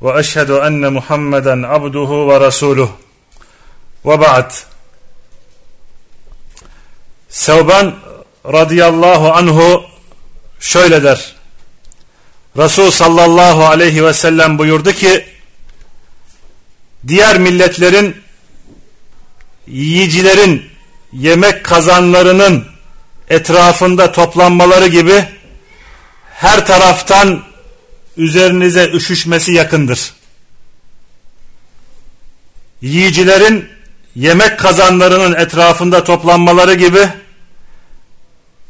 واشهد ان محمدا عبده ورسوله وبعد Sevban radıyallahu anhu şöyle der. Resul sallallahu aleyhi ve sellem buyurdu ki diğer milletlerin yiyicilerin yemek kazanlarının etrafında toplanmaları gibi her taraftan üzerinize üşüşmesi yakındır. Yiyicilerin yemek kazanlarının etrafında toplanmaları gibi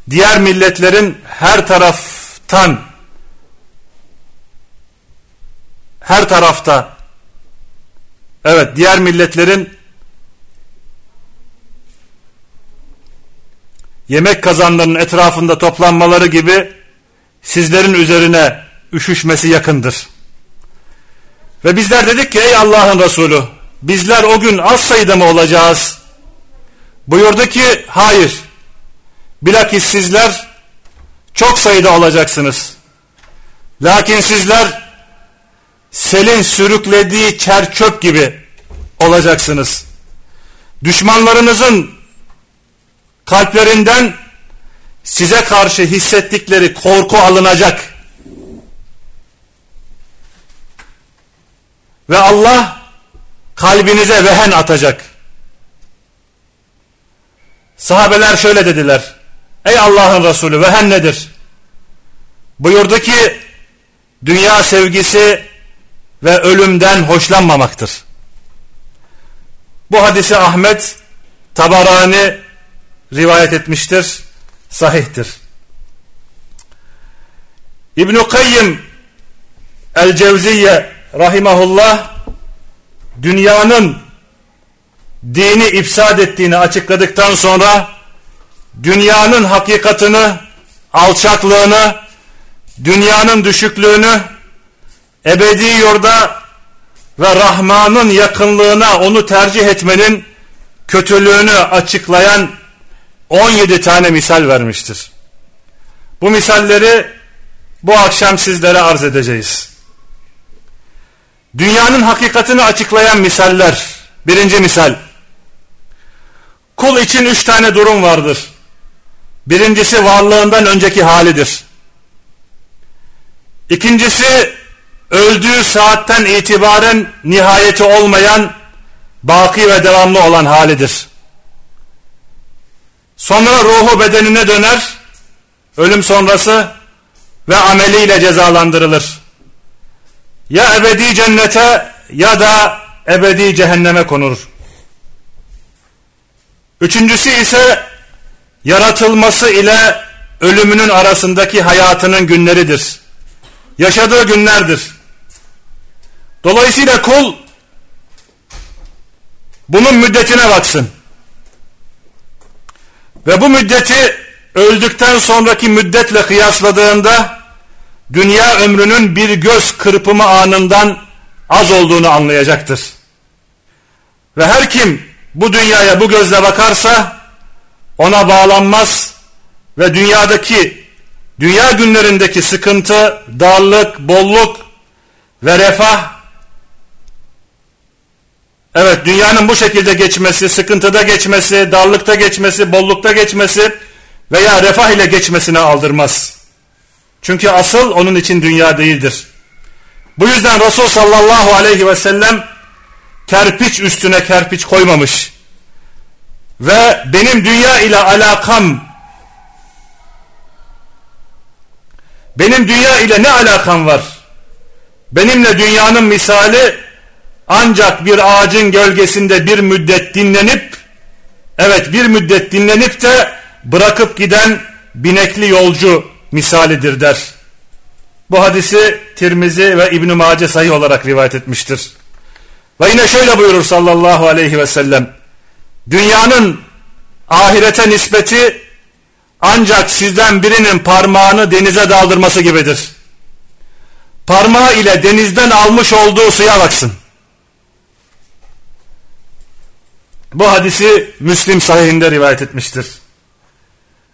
diğer milletlerin her taraftan her tarafta evet diğer milletlerin yemek kazanlarının etrafında toplanmaları gibi sizlerin üzerine üşüşmesi yakındır. Ve bizler dedik ki ey Allah'ın Resulü bizler o gün az sayıda mı olacağız? Buyurdu ki hayır. Bilakis sizler çok sayıda olacaksınız. Lakin sizler selin sürüklediği çerçöp gibi olacaksınız. Düşmanlarınızın kalplerinden size karşı hissettikleri korku alınacak. Ve Allah kalbinize vehen atacak. Sahabeler şöyle dediler. Ey Allah'ın Resulü vehen nedir? Buyurdu ki dünya sevgisi ve ölümden hoşlanmamaktır. Bu hadisi Ahmet Tabarani rivayet etmiştir. Sahihtir. İbn-i Kayyim El-Cevziye rahimahullah dünyanın dini ifsad ettiğini açıkladıktan sonra dünyanın hakikatını, alçaklığını, dünyanın düşüklüğünü, ebedi yurda ve Rahman'ın yakınlığına onu tercih etmenin kötülüğünü açıklayan 17 tane misal vermiştir. Bu misalleri bu akşam sizlere arz edeceğiz. Dünyanın hakikatini açıklayan misaller. Birinci misal. Kul için üç tane durum vardır. Birincisi varlığından önceki halidir. İkincisi öldüğü saatten itibaren nihayeti olmayan baki ve devamlı olan halidir. Sonra ruhu bedenine döner, ölüm sonrası ve ameliyle cezalandırılır ya ebedi cennete ya da ebedi cehenneme konur. Üçüncüsü ise yaratılması ile ölümünün arasındaki hayatının günleridir. Yaşadığı günlerdir. Dolayısıyla kul bunun müddetine baksın. Ve bu müddeti öldükten sonraki müddetle kıyasladığında dünya ömrünün bir göz kırpımı anından az olduğunu anlayacaktır. Ve her kim bu dünyaya bu gözle bakarsa ona bağlanmaz ve dünyadaki dünya günlerindeki sıkıntı, darlık, bolluk ve refah evet dünyanın bu şekilde geçmesi, sıkıntıda geçmesi, darlıkta geçmesi, bollukta geçmesi veya refah ile geçmesine aldırmaz. Çünkü asıl onun için dünya değildir. Bu yüzden Resul sallallahu aleyhi ve sellem kerpiç üstüne kerpiç koymamış. Ve benim dünya ile alakam benim dünya ile ne alakam var? Benimle dünyanın misali ancak bir ağacın gölgesinde bir müddet dinlenip evet bir müddet dinlenip de bırakıp giden binekli yolcu misalidir der. Bu hadisi Tirmizi ve İbn-i Mace sahih olarak rivayet etmiştir. Ve yine şöyle buyurur sallallahu aleyhi ve sellem. Dünyanın ahirete nispeti ancak sizden birinin parmağını denize daldırması gibidir. Parmağı ile denizden almış olduğu suya baksın. Bu hadisi Müslim sahihinde rivayet etmiştir.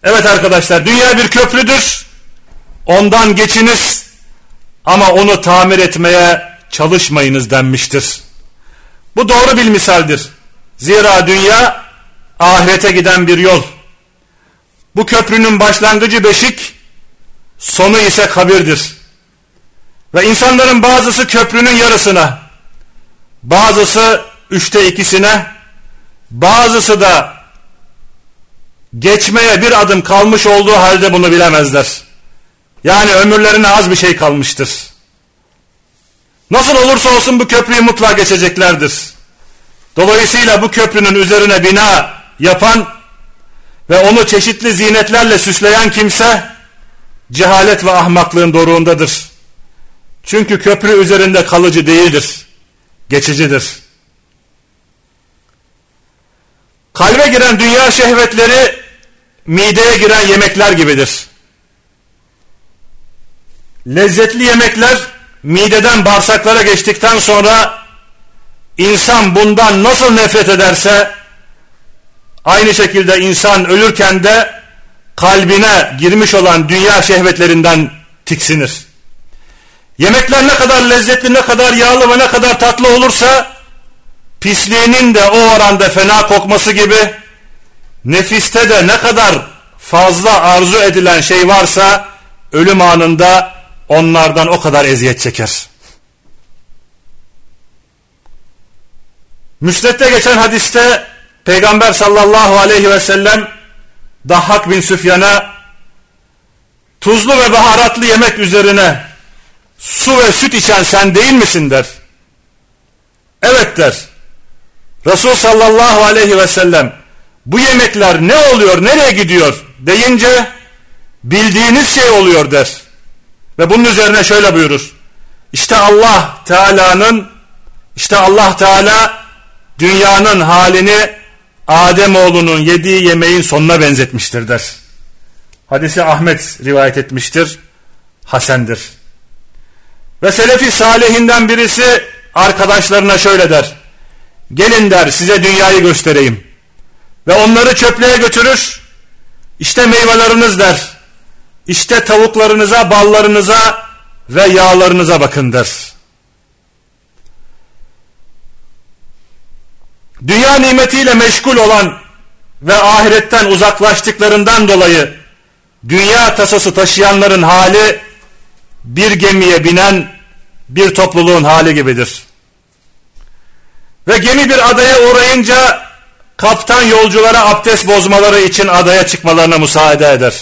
Evet arkadaşlar dünya bir köprüdür. Ondan geçiniz ama onu tamir etmeye çalışmayınız denmiştir. Bu doğru bir misaldir. Zira dünya ahirete giden bir yol. Bu köprünün başlangıcı beşik, sonu ise kabirdir. Ve insanların bazısı köprünün yarısına, bazısı üçte ikisine, bazısı da geçmeye bir adım kalmış olduğu halde bunu bilemezler. Yani ömürlerine az bir şey kalmıştır. Nasıl olursa olsun bu köprüyü mutlaka geçeceklerdir. Dolayısıyla bu köprünün üzerine bina yapan ve onu çeşitli zinetlerle süsleyen kimse cehalet ve ahmaklığın doruğundadır. Çünkü köprü üzerinde kalıcı değildir, geçicidir. Kalbe giren dünya şehvetleri mideye giren yemekler gibidir. Lezzetli yemekler mideden bağırsaklara geçtikten sonra insan bundan nasıl nefret ederse aynı şekilde insan ölürken de kalbine girmiş olan dünya şehvetlerinden tiksinir. Yemekler ne kadar lezzetli, ne kadar yağlı ve ne kadar tatlı olursa pisliğinin de o oranda fena kokması gibi nefiste de ne kadar fazla arzu edilen şey varsa ölüm anında onlardan o kadar eziyet çeker. Müsned'de geçen hadiste Peygamber sallallahu aleyhi ve sellem Dahhak bin Süfyan'a tuzlu ve baharatlı yemek üzerine su ve süt içen sen değil misin der. Evet der. Resul sallallahu aleyhi ve sellem bu yemekler ne oluyor nereye gidiyor deyince bildiğiniz şey oluyor der. Ve bunun üzerine şöyle buyurur. İşte Allah Teala'nın işte Allah Teala dünyanın halini Ademoğlunun yediği yemeğin sonuna benzetmiştir der. Hadisi Ahmet rivayet etmiştir. Hasendir. Ve Selefi Salihinden birisi arkadaşlarına şöyle der. Gelin der size dünyayı göstereyim. Ve onları çöplüğe götürür. İşte meyveleriniz der. İşte tavuklarınıza, ballarınıza ve yağlarınıza bakın der. Dünya nimetiyle meşgul olan ve ahiretten uzaklaştıklarından dolayı dünya tasası taşıyanların hali bir gemiye binen bir topluluğun hali gibidir. Ve gemi bir adaya uğrayınca kaptan yolculara abdest bozmaları için adaya çıkmalarına müsaade eder.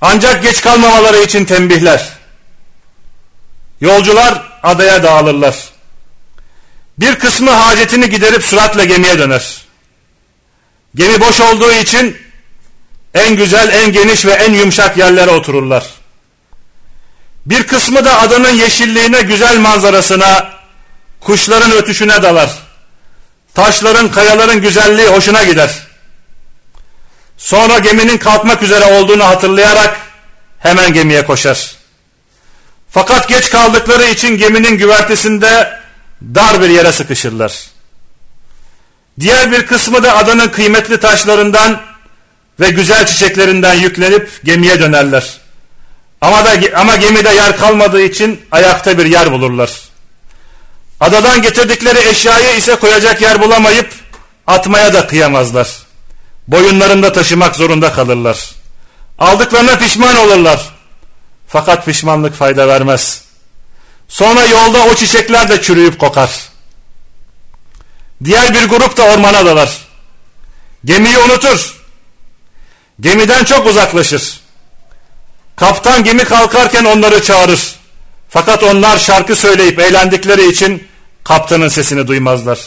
Ancak geç kalmamaları için tembihler. Yolcular adaya dağılırlar. Bir kısmı hacetini giderip süratle gemiye döner. Gemi boş olduğu için en güzel, en geniş ve en yumuşak yerlere otururlar. Bir kısmı da adanın yeşilliğine, güzel manzarasına, kuşların ötüşüne dalar. Taşların, kayaların güzelliği hoşuna gider. Sonra geminin kalkmak üzere olduğunu hatırlayarak hemen gemiye koşar. Fakat geç kaldıkları için geminin güvertesinde dar bir yere sıkışırlar. Diğer bir kısmı da adanın kıymetli taşlarından ve güzel çiçeklerinden yüklenip gemiye dönerler. Ama da ama gemide yer kalmadığı için ayakta bir yer bulurlar. Adadan getirdikleri eşyayı ise koyacak yer bulamayıp atmaya da kıyamazlar. Boyunlarında taşımak zorunda kalırlar. Aldıklarına pişman olurlar. Fakat pişmanlık fayda vermez. Sonra yolda o çiçekler de çürüyüp kokar. Diğer bir grup da ormana dalar. Gemiyi unutur. Gemiden çok uzaklaşır. Kaptan gemi kalkarken onları çağırır. Fakat onlar şarkı söyleyip eğlendikleri için kaptanın sesini duymazlar.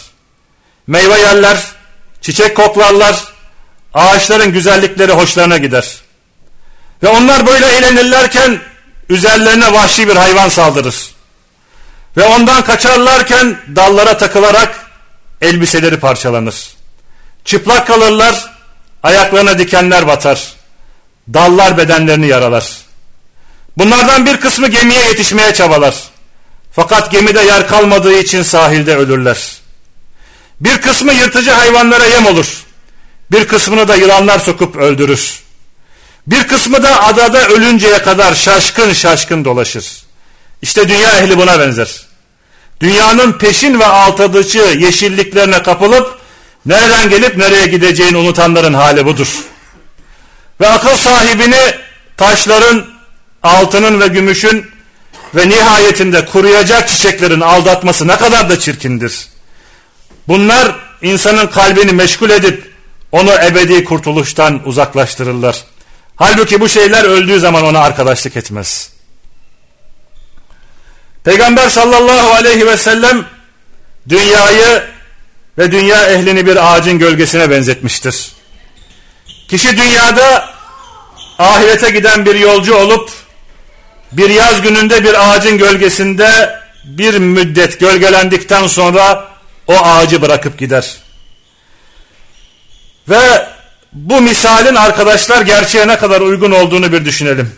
Meyve yerler, çiçek koklarlar, ağaçların güzellikleri hoşlarına gider. Ve onlar böyle eğlenirlerken üzerlerine vahşi bir hayvan saldırır. Ve ondan kaçarlarken dallara takılarak elbiseleri parçalanır. Çıplak kalırlar, ayaklarına dikenler batar. Dallar bedenlerini yaralar. Bunlardan bir kısmı gemiye yetişmeye çabalar. Fakat gemide yer kalmadığı için sahilde ölürler. Bir kısmı yırtıcı hayvanlara yem olur. Bir kısmını da yılanlar sokup öldürür. Bir kısmı da adada ölünceye kadar şaşkın şaşkın dolaşır. İşte dünya ehli buna benzer. Dünyanın peşin ve altadıcı yeşilliklerine kapılıp nereden gelip nereye gideceğini unutanların hali budur. Ve akıl sahibini taşların, altının ve gümüşün ve nihayetinde kuruyacak çiçeklerin aldatması ne kadar da çirkindir. Bunlar insanın kalbini meşgul edip onu ebedi kurtuluştan uzaklaştırırlar. Halbuki bu şeyler öldüğü zaman ona arkadaşlık etmez. Peygamber sallallahu aleyhi ve sellem dünyayı ve dünya ehlini bir ağacın gölgesine benzetmiştir. Kişi dünyada ahirete giden bir yolcu olup bir yaz gününde bir ağacın gölgesinde bir müddet gölgelendikten sonra o ağacı bırakıp gider. Ve bu misalin arkadaşlar gerçeğe ne kadar uygun olduğunu bir düşünelim.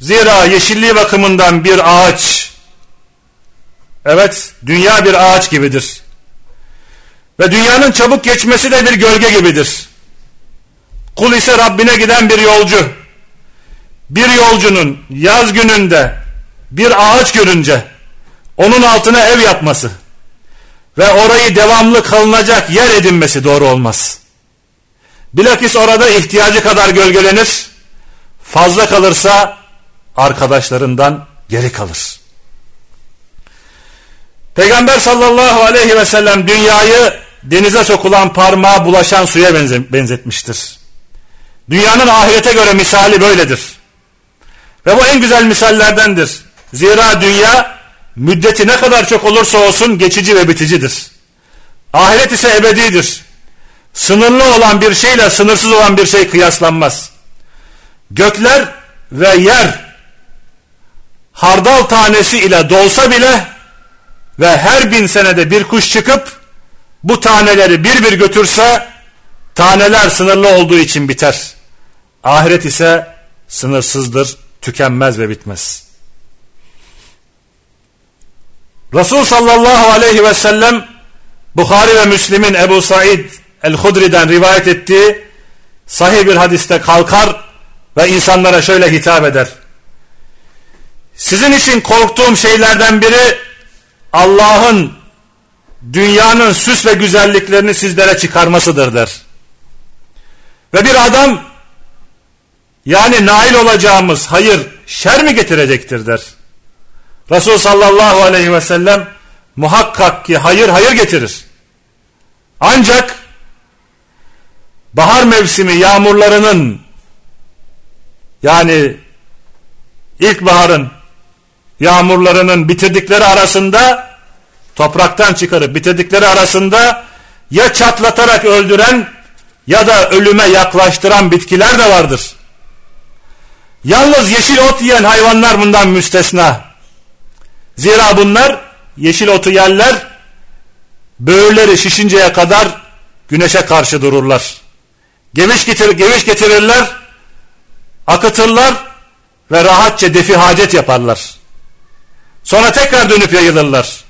Zira yeşilliği bakımından bir ağaç, evet dünya bir ağaç gibidir. Ve dünyanın çabuk geçmesi de bir gölge gibidir. Kul ise Rabbine giden bir yolcu. Bir yolcunun yaz gününde bir ağaç görünce onun altına ev yapması ve orayı devamlı kalınacak yer edinmesi doğru olmaz. Bilakis orada ihtiyacı kadar gölgelenir. Fazla kalırsa arkadaşlarından geri kalır. Peygamber sallallahu aleyhi ve sellem dünyayı denize sokulan parmağa bulaşan suya benzetmiştir. Dünyanın ahirete göre misali böyledir. Ve bu en güzel misallerdendir. Zira dünya müddeti ne kadar çok olursa olsun geçici ve biticidir. Ahiret ise ebedidir. Sınırlı olan bir şeyle sınırsız olan bir şey kıyaslanmaz. Gökler ve yer hardal tanesi ile dolsa bile ve her bin senede bir kuş çıkıp bu taneleri bir bir götürse taneler sınırlı olduğu için biter. Ahiret ise sınırsızdır, tükenmez ve bitmez. Resul sallallahu aleyhi ve sellem Bukhari ve Müslim'in Ebu Said el-Hudri'den rivayet ettiği sahih bir hadiste kalkar ve insanlara şöyle hitap eder. Sizin için korktuğum şeylerden biri Allah'ın dünyanın süs ve güzelliklerini sizlere çıkarmasıdır der. Ve bir adam yani nail olacağımız hayır şer mi getirecektir der. Resul sallallahu aleyhi ve sellem muhakkak ki hayır hayır getirir. Ancak bahar mevsimi yağmurlarının yani ilkbaharın yağmurlarının bitirdikleri arasında topraktan çıkarıp bitirdikleri arasında ya çatlatarak öldüren ya da ölüme yaklaştıran bitkiler de vardır. Yalnız yeşil ot yiyen hayvanlar bundan müstesna. Zira bunlar yeşil otu yerler, böğürleri şişinceye kadar güneşe karşı dururlar. Geviş, getir, geviş getirirler, akıtırlar ve rahatça defi hacet yaparlar. Sonra tekrar dönüp yayılırlar.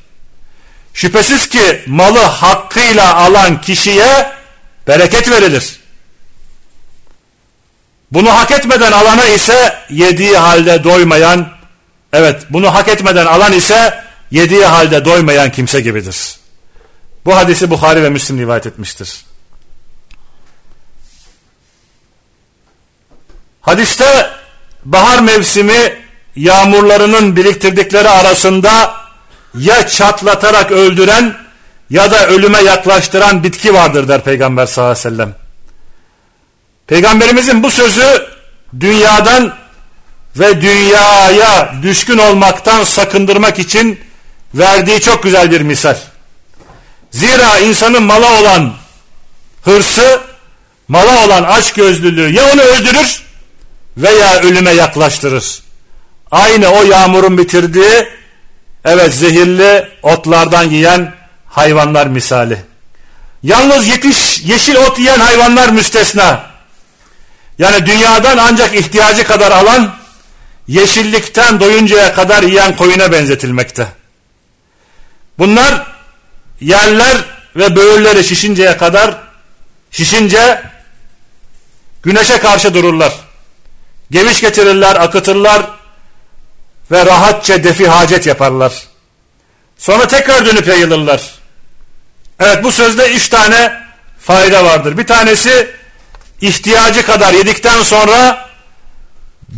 Şüphesiz ki malı hakkıyla alan kişiye bereket verilir. Bunu hak etmeden alana ise yediği halde doymayan, evet bunu hak etmeden alan ise yediği halde doymayan kimse gibidir. Bu hadisi Bukhari ve Müslim rivayet etmiştir. Hadiste bahar mevsimi yağmurlarının biriktirdikleri arasında ya çatlatarak öldüren ya da ölüme yaklaştıran bitki vardır der Peygamber sallallahu aleyhi ve sellem. Peygamberimizin bu sözü dünyadan ve dünyaya düşkün olmaktan sakındırmak için verdiği çok güzel bir misal. Zira insanın mala olan hırsı, mala olan açgözlülüğü ya onu öldürür veya ölüme yaklaştırır. Aynı o yağmurun bitirdiği Evet zehirli otlardan yiyen hayvanlar misali. Yalnız yetiş, yeşil ot yiyen hayvanlar müstesna. Yani dünyadan ancak ihtiyacı kadar alan, yeşillikten doyuncaya kadar yiyen koyuna benzetilmekte. Bunlar yerler ve böğürleri şişinceye kadar, şişince güneşe karşı dururlar. Geviş getirirler, akıtırlar ve rahatça defi hacet yaparlar. Sonra tekrar dönüp yayılırlar. Evet bu sözde üç tane fayda vardır. Bir tanesi ihtiyacı kadar yedikten sonra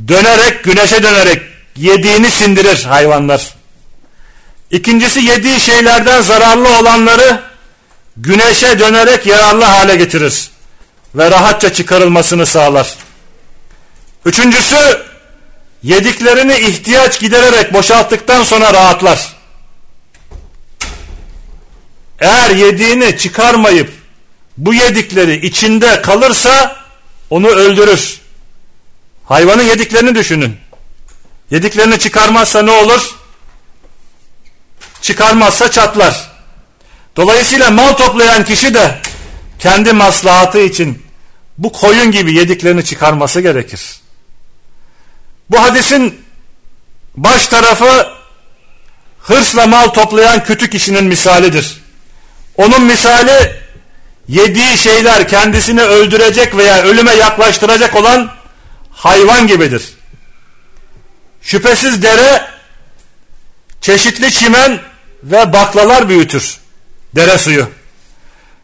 dönerek güneşe dönerek yediğini sindirir hayvanlar. İkincisi yediği şeylerden zararlı olanları güneşe dönerek yararlı hale getirir ve rahatça çıkarılmasını sağlar. Üçüncüsü yediklerini ihtiyaç gidererek boşalttıktan sonra rahatlar. Eğer yediğini çıkarmayıp bu yedikleri içinde kalırsa onu öldürür. Hayvanın yediklerini düşünün. Yediklerini çıkarmazsa ne olur? Çıkarmazsa çatlar. Dolayısıyla mal toplayan kişi de kendi maslahatı için bu koyun gibi yediklerini çıkarması gerekir. Bu hadisin baş tarafı hırsla mal toplayan kötü kişinin misalidir. Onun misali yediği şeyler kendisini öldürecek veya ölüme yaklaştıracak olan hayvan gibidir. Şüphesiz dere çeşitli çimen ve baklalar büyütür. Dere suyu.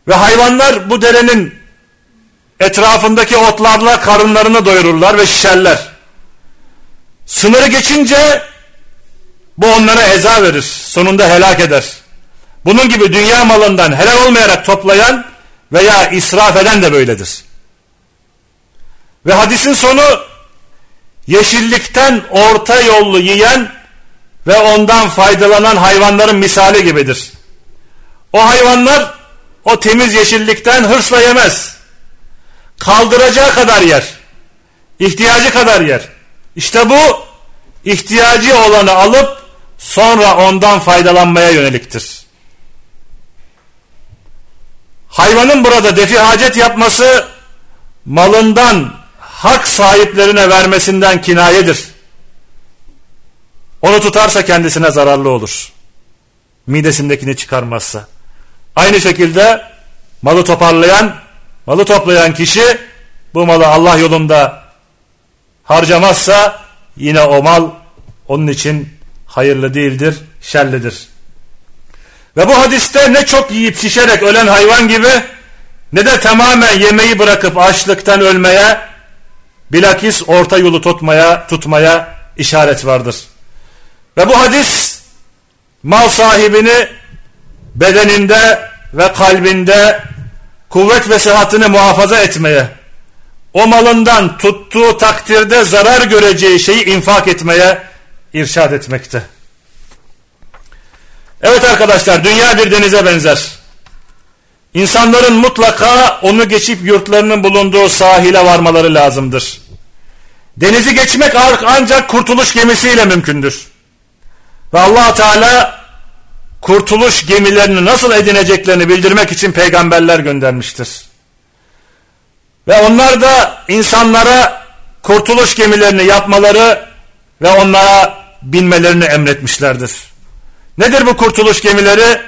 Ve hayvanlar bu derenin etrafındaki otlarla karınlarını doyururlar ve şişerler. Sınırı geçince bu onlara eza verir. Sonunda helak eder. Bunun gibi dünya malından helal olmayarak toplayan veya israf eden de böyledir. Ve hadisin sonu yeşillikten orta yollu yiyen ve ondan faydalanan hayvanların misali gibidir. O hayvanlar o temiz yeşillikten hırsla yemez. Kaldıracağı kadar yer. İhtiyacı kadar yer. İşte bu ihtiyacı olanı alıp sonra ondan faydalanmaya yöneliktir. Hayvanın burada defi hacet yapması malından hak sahiplerine vermesinden kinayedir. Onu tutarsa kendisine zararlı olur. Midesindekini çıkarmazsa. Aynı şekilde malı toparlayan, malı toplayan kişi bu malı Allah yolunda harcamazsa yine o mal onun için hayırlı değildir, şerlidir. Ve bu hadiste ne çok yiyip şişerek ölen hayvan gibi ne de tamamen yemeği bırakıp açlıktan ölmeye bilakis orta yolu tutmaya, tutmaya işaret vardır. Ve bu hadis mal sahibini bedeninde ve kalbinde kuvvet ve sıhhatini muhafaza etmeye, o malından tuttuğu takdirde zarar göreceği şeyi infak etmeye irşad etmekte. Evet arkadaşlar dünya bir denize benzer. İnsanların mutlaka onu geçip yurtlarının bulunduğu sahile varmaları lazımdır. Denizi geçmek ancak kurtuluş gemisiyle mümkündür. Ve allah Teala kurtuluş gemilerini nasıl edineceklerini bildirmek için peygamberler göndermiştir. Ve onlar da insanlara kurtuluş gemilerini yapmaları ve onlara binmelerini emretmişlerdir. Nedir bu kurtuluş gemileri?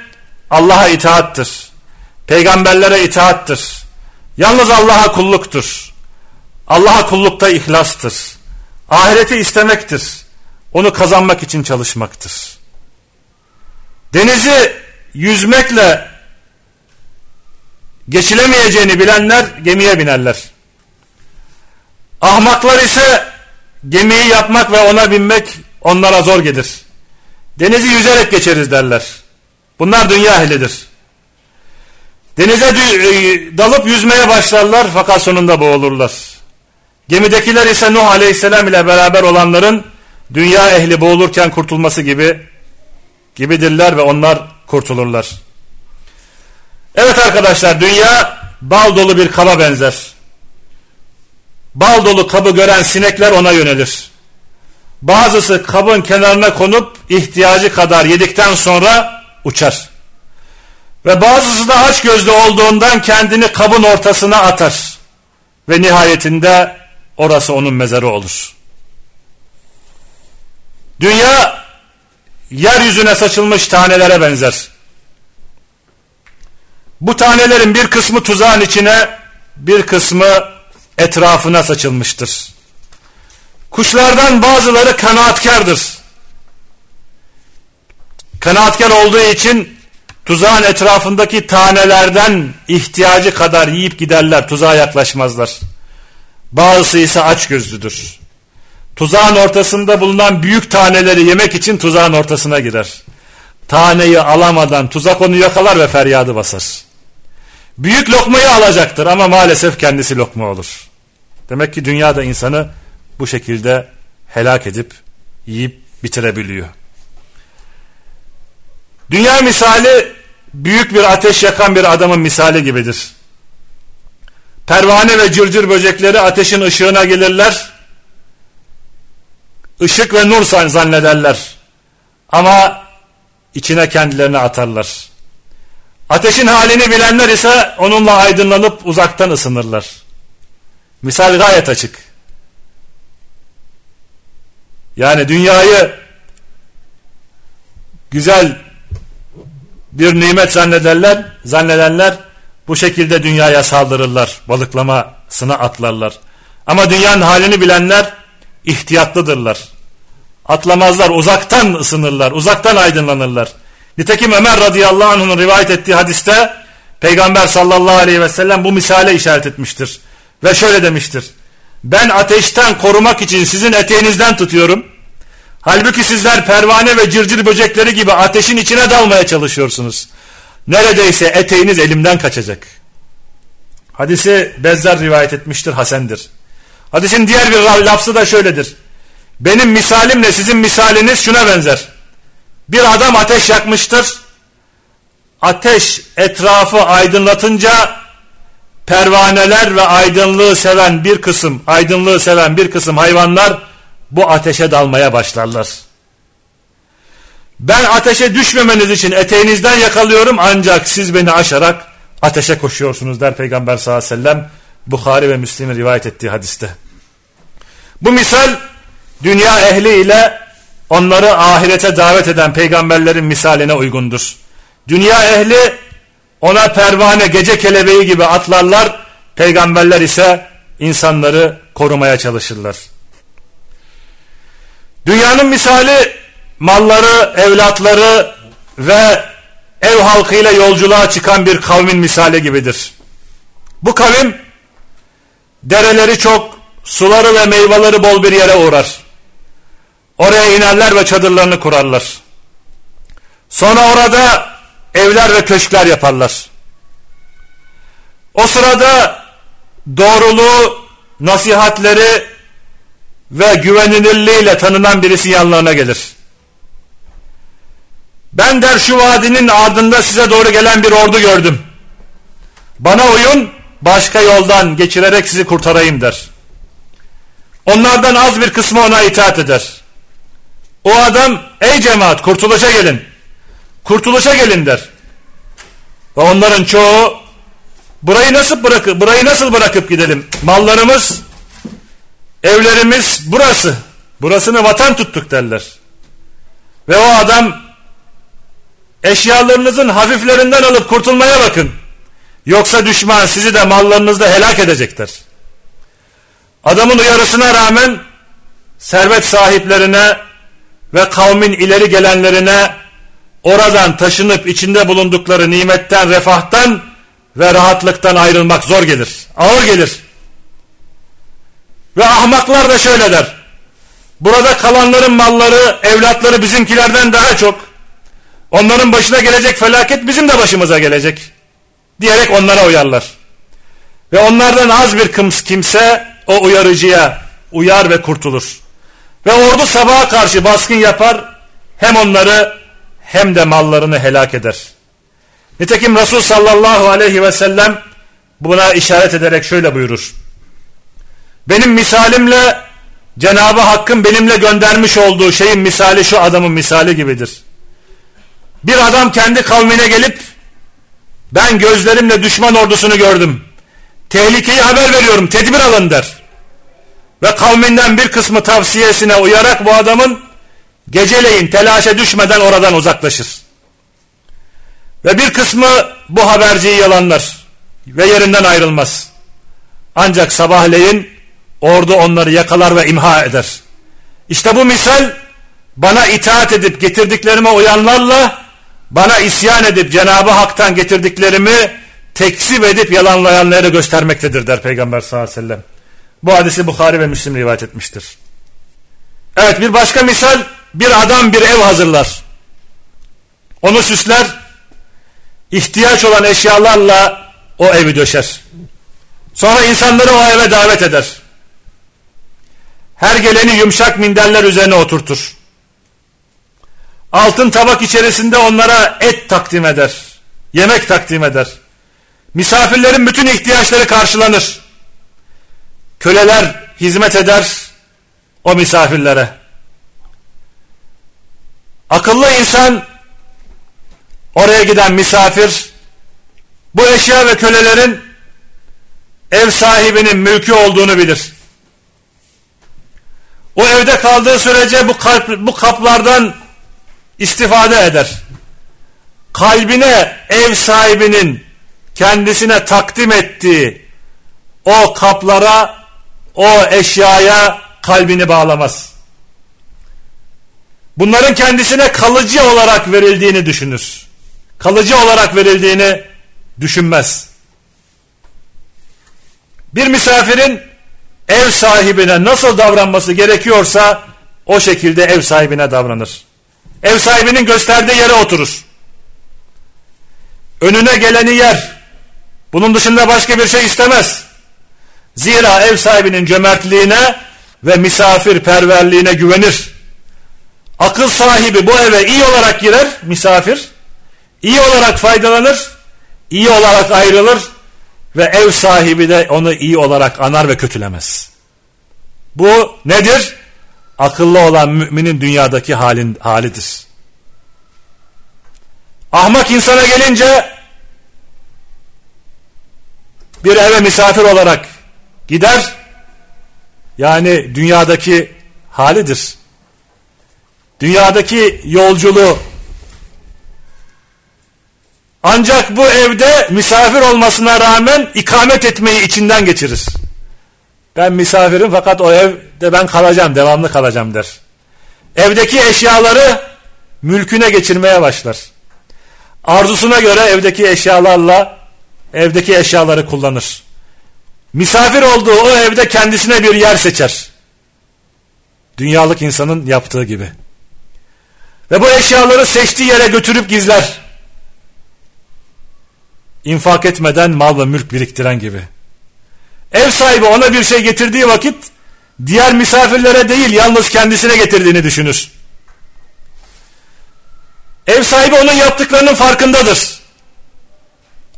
Allah'a itaattır. Peygamberlere itaattır. Yalnız Allah'a kulluktur. Allah'a kullukta ihlastır. Ahireti istemektir. Onu kazanmak için çalışmaktır. Denizi yüzmekle geçilemeyeceğini bilenler gemiye binerler. Ahmaklar ise gemiyi yapmak ve ona binmek onlara zor gelir. Denizi yüzerek geçeriz derler. Bunlar dünya ehlidir. Denize e, dalıp yüzmeye başlarlar fakat sonunda boğulurlar. Gemidekiler ise Nuh Aleyhisselam ile beraber olanların dünya ehli boğulurken kurtulması gibi gibidirler ve onlar kurtulurlar. Evet arkadaşlar dünya bal dolu bir kaba benzer. Bal dolu kabı gören sinekler ona yönelir. Bazısı kabın kenarına konup ihtiyacı kadar yedikten sonra uçar. Ve bazısı da aç gözlü olduğundan kendini kabın ortasına atar. Ve nihayetinde orası onun mezarı olur. Dünya yeryüzüne saçılmış tanelere benzer. Bu tanelerin bir kısmı tuzağın içine, bir kısmı etrafına saçılmıştır. Kuşlardan bazıları kanaatkardır. Kanaatkar olduğu için tuzağın etrafındaki tanelerden ihtiyacı kadar yiyip giderler, tuzağa yaklaşmazlar. Bazısı ise açgözlüdür. Tuzağın ortasında bulunan büyük taneleri yemek için tuzağın ortasına girer. Taneyi alamadan tuzak onu yakalar ve feryadı basar. Büyük lokmayı alacaktır ama maalesef kendisi lokma olur. Demek ki dünyada insanı bu şekilde helak edip yiyip bitirebiliyor. Dünya misali büyük bir ateş yakan bir adamın misali gibidir. Pervane ve cırcır böcekleri ateşin ışığına gelirler. Işık ve nur zannederler. Ama içine kendilerini atarlar. Ateşin halini bilenler ise onunla aydınlanıp uzaktan ısınırlar. Misal gayet açık. Yani dünyayı güzel bir nimet zannederler, zannedenler bu şekilde dünyaya saldırırlar, balıklamasına atlarlar. Ama dünyanın halini bilenler ihtiyatlıdırlar. Atlamazlar, uzaktan ısınırlar, uzaktan aydınlanırlar. Nitekim Ömer radıyallahu anh'ın rivayet ettiği hadiste Peygamber sallallahu aleyhi ve sellem bu misale işaret etmiştir. Ve şöyle demiştir. Ben ateşten korumak için sizin eteğinizden tutuyorum. Halbuki sizler pervane ve cırcır böcekleri gibi ateşin içine dalmaya çalışıyorsunuz. Neredeyse eteğiniz elimden kaçacak. Hadisi Bezzar rivayet etmiştir, Hasendir. Hadisin diğer bir lafzı da şöyledir. Benim misalimle sizin misaliniz şuna benzer. Bir adam ateş yakmıştır. Ateş etrafı aydınlatınca pervaneler ve aydınlığı seven bir kısım, aydınlığı seven bir kısım hayvanlar bu ateşe dalmaya başlarlar. Ben ateşe düşmemeniz için eteğinizden yakalıyorum ancak siz beni aşarak ateşe koşuyorsunuz der Peygamber sallallahu aleyhi ve sellem Bukhari ve Müslim'in rivayet ettiği hadiste. Bu misal dünya ehli ile onları ahirete davet eden peygamberlerin misaline uygundur. Dünya ehli ona pervane gece kelebeği gibi atlarlar, peygamberler ise insanları korumaya çalışırlar. Dünyanın misali malları, evlatları ve ev halkıyla yolculuğa çıkan bir kavmin misali gibidir. Bu kavim dereleri çok, suları ve meyveleri bol bir yere uğrar. Oraya inerler ve çadırlarını kurarlar. Sonra orada evler ve köşkler yaparlar. O sırada doğruluğu, nasihatleri ve güvenilirliğiyle tanınan birisi yanlarına gelir. Ben der şu vadinin ardında size doğru gelen bir ordu gördüm. Bana uyun başka yoldan geçirerek sizi kurtarayım der. Onlardan az bir kısmı ona itaat eder. O adam ey cemaat kurtuluşa gelin. Kurtuluşa gelin der. Ve onların çoğu burayı nasıl bırakıp burayı nasıl bırakıp gidelim? Mallarımız, evlerimiz burası. Burasını vatan tuttuk derler. Ve o adam eşyalarınızın hafiflerinden alıp kurtulmaya bakın. Yoksa düşman sizi de mallarınızda helak edecektir. Adamın uyarısına rağmen servet sahiplerine ve kavmin ileri gelenlerine oradan taşınıp içinde bulundukları nimetten, refahtan ve rahatlıktan ayrılmak zor gelir. Ağır gelir. Ve ahmaklar da şöyle der. Burada kalanların malları, evlatları bizimkilerden daha çok. Onların başına gelecek felaket bizim de başımıza gelecek. Diyerek onlara uyarlar. Ve onlardan az bir kimse o uyarıcıya uyar ve kurtulur. Ve ordu sabaha karşı baskın yapar hem onları hem de mallarını helak eder. Nitekim Resul sallallahu aleyhi ve sellem buna işaret ederek şöyle buyurur. Benim misalimle Cenab-ı Hakk'ın benimle göndermiş olduğu şeyin misali şu adamın misali gibidir. Bir adam kendi kavmine gelip ben gözlerimle düşman ordusunu gördüm. Tehlikeyi haber veriyorum tedbir alın der. Ve kavminden bir kısmı tavsiyesine uyarak bu adamın geceleyin telaşa düşmeden oradan uzaklaşır. Ve bir kısmı bu haberciyi yalanlar ve yerinden ayrılmaz. Ancak sabahleyin ordu onları yakalar ve imha eder. İşte bu misal bana itaat edip getirdiklerime uyanlarla bana isyan edip Cenab-ı Hak'tan getirdiklerimi tekzip edip yalanlayanları göstermektedir der Peygamber sallallahu aleyhi ve sellem. Bu hadisi Bukhari ve Müslim rivayet etmiştir. Evet bir başka misal bir adam bir ev hazırlar. Onu süsler, ihtiyaç olan eşyalarla o evi döşer. Sonra insanları o eve davet eder. Her geleni yumuşak minderler üzerine oturtur. Altın tabak içerisinde onlara et takdim eder. Yemek takdim eder. Misafirlerin bütün ihtiyaçları karşılanır. Köleler hizmet eder o misafirlere. Akıllı insan oraya giden misafir bu eşya ve kölelerin ev sahibinin mülkü olduğunu bilir. O evde kaldığı sürece bu, kalp, bu kaplardan istifade eder. Kalbine ev sahibinin kendisine takdim ettiği o kaplara, o eşyaya kalbini bağlamaz. Bunların kendisine kalıcı olarak verildiğini düşünür. Kalıcı olarak verildiğini düşünmez. Bir misafirin ev sahibine nasıl davranması gerekiyorsa o şekilde ev sahibine davranır. Ev sahibinin gösterdiği yere oturur. Önüne geleni yer. Bunun dışında başka bir şey istemez. Zira ev sahibinin cömertliğine ve misafirperverliğine güvenir. Akıl sahibi bu eve iyi olarak girer misafir. iyi olarak faydalanır. iyi olarak ayrılır. Ve ev sahibi de onu iyi olarak anar ve kötülemez. Bu nedir? Akıllı olan müminin dünyadaki halin, halidir. Ahmak insana gelince bir eve misafir olarak gider. Yani dünyadaki halidir. Dünyadaki yolculuğu ancak bu evde misafir olmasına rağmen ikamet etmeyi içinden geçirir. Ben misafirim fakat o evde ben kalacağım, devamlı kalacağım der. Evdeki eşyaları mülküne geçirmeye başlar. Arzusuna göre evdeki eşyalarla evdeki eşyaları kullanır. Misafir olduğu o evde kendisine bir yer seçer. Dünyalık insanın yaptığı gibi. Ve bu eşyaları seçtiği yere götürüp gizler. İnfak etmeden mal ve mülk biriktiren gibi. Ev sahibi ona bir şey getirdiği vakit diğer misafirlere değil yalnız kendisine getirdiğini düşünür. Ev sahibi onun yaptıklarının farkındadır.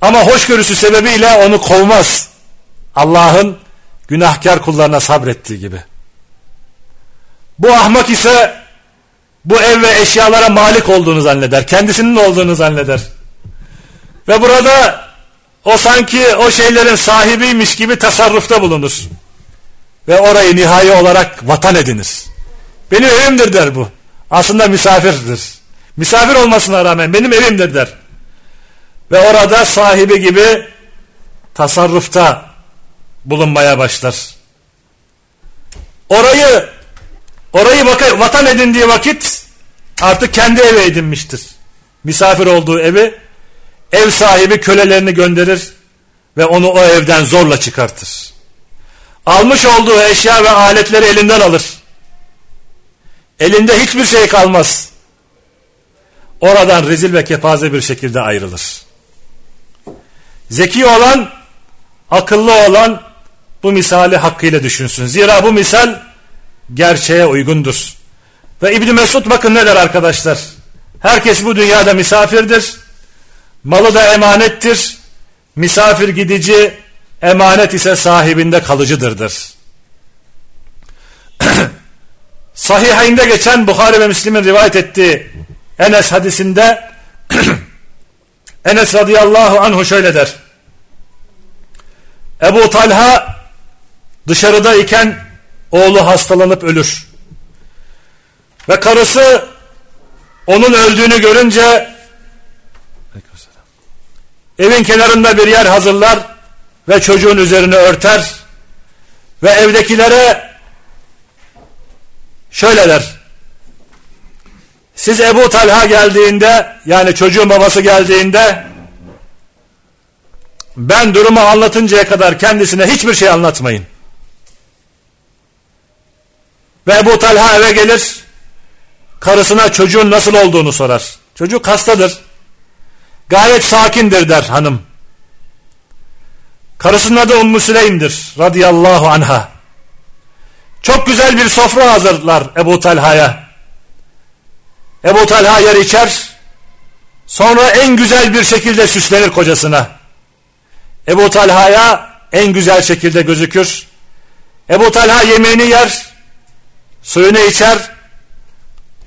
Ama hoşgörüsü sebebiyle onu kovmaz. Allah'ın günahkar kullarına sabrettiği gibi. Bu ahmak ise bu ev ve eşyalara malik olduğunu zanneder. Kendisinin olduğunu zanneder. Ve burada o sanki o şeylerin sahibiymiş gibi tasarrufta bulunur. Ve orayı nihai olarak vatan edinir. Benim evimdir der bu. Aslında misafirdir. Misafir olmasına rağmen benim evimdir der. Ve orada sahibi gibi tasarrufta bulunmaya başlar. Orayı orayı vatan edindiği vakit artık kendi evi edinmiştir. Misafir olduğu evi ev sahibi kölelerini gönderir ve onu o evden zorla çıkartır. Almış olduğu eşya ve aletleri elinden alır. Elinde hiçbir şey kalmaz. Oradan rezil ve kepaze bir şekilde ayrılır. Zeki olan, akıllı olan bu misali hakkıyla düşünsün. Zira bu misal gerçeğe uygundur. Ve İbni Mesud bakın ne der arkadaşlar. Herkes bu dünyada misafirdir. Malı da emanettir. Misafir gidici, emanet ise sahibinde kalıcıdırdır. Sahihinde geçen Bukhari ve Müslim'in rivayet ettiği Enes hadisinde Enes radıyallahu anhu şöyle der. Ebu Talha dışarıda iken oğlu hastalanıp ölür. Ve karısı onun öldüğünü görünce evin kenarında bir yer hazırlar ve çocuğun üzerine örter ve evdekilere şöyle der. Siz Ebu Talha geldiğinde yani çocuğun babası geldiğinde ben durumu anlatıncaya kadar kendisine hiçbir şey anlatmayın. Ve Ebu Talha eve gelir karısına çocuğun nasıl olduğunu sorar. Çocuk hastadır. Gayet sakindir der hanım. Karısının adı Ummu Süleym'dir radıyallahu anha. Çok güzel bir sofra hazırlar Ebu Talha'ya. Ebu Talha yer içer, sonra en güzel bir şekilde süslenir kocasına. Ebu Talha'ya en güzel şekilde gözükür. Ebu Talha yemeğini yer, suyunu içer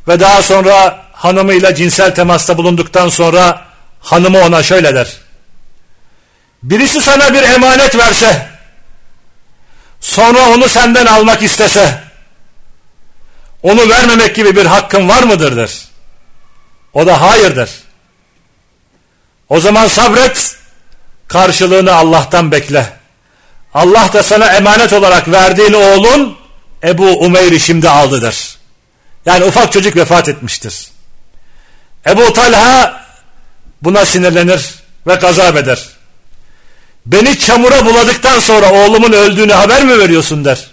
ve daha sonra hanımıyla cinsel temasta bulunduktan sonra hanımı ona şöyle der. Birisi sana bir emanet verse, sonra onu senden almak istese, onu vermemek gibi bir hakkın var mıdır der. O da hayırdır. O zaman sabret, karşılığını Allah'tan bekle. Allah da sana emanet olarak verdiğin oğlun Ebu Umeyr'i şimdi aldıdır. Yani ufak çocuk vefat etmiştir. Ebu Talha buna sinirlenir ve gazap eder. Beni çamura buladıktan sonra oğlumun öldüğünü haber mi veriyorsun der.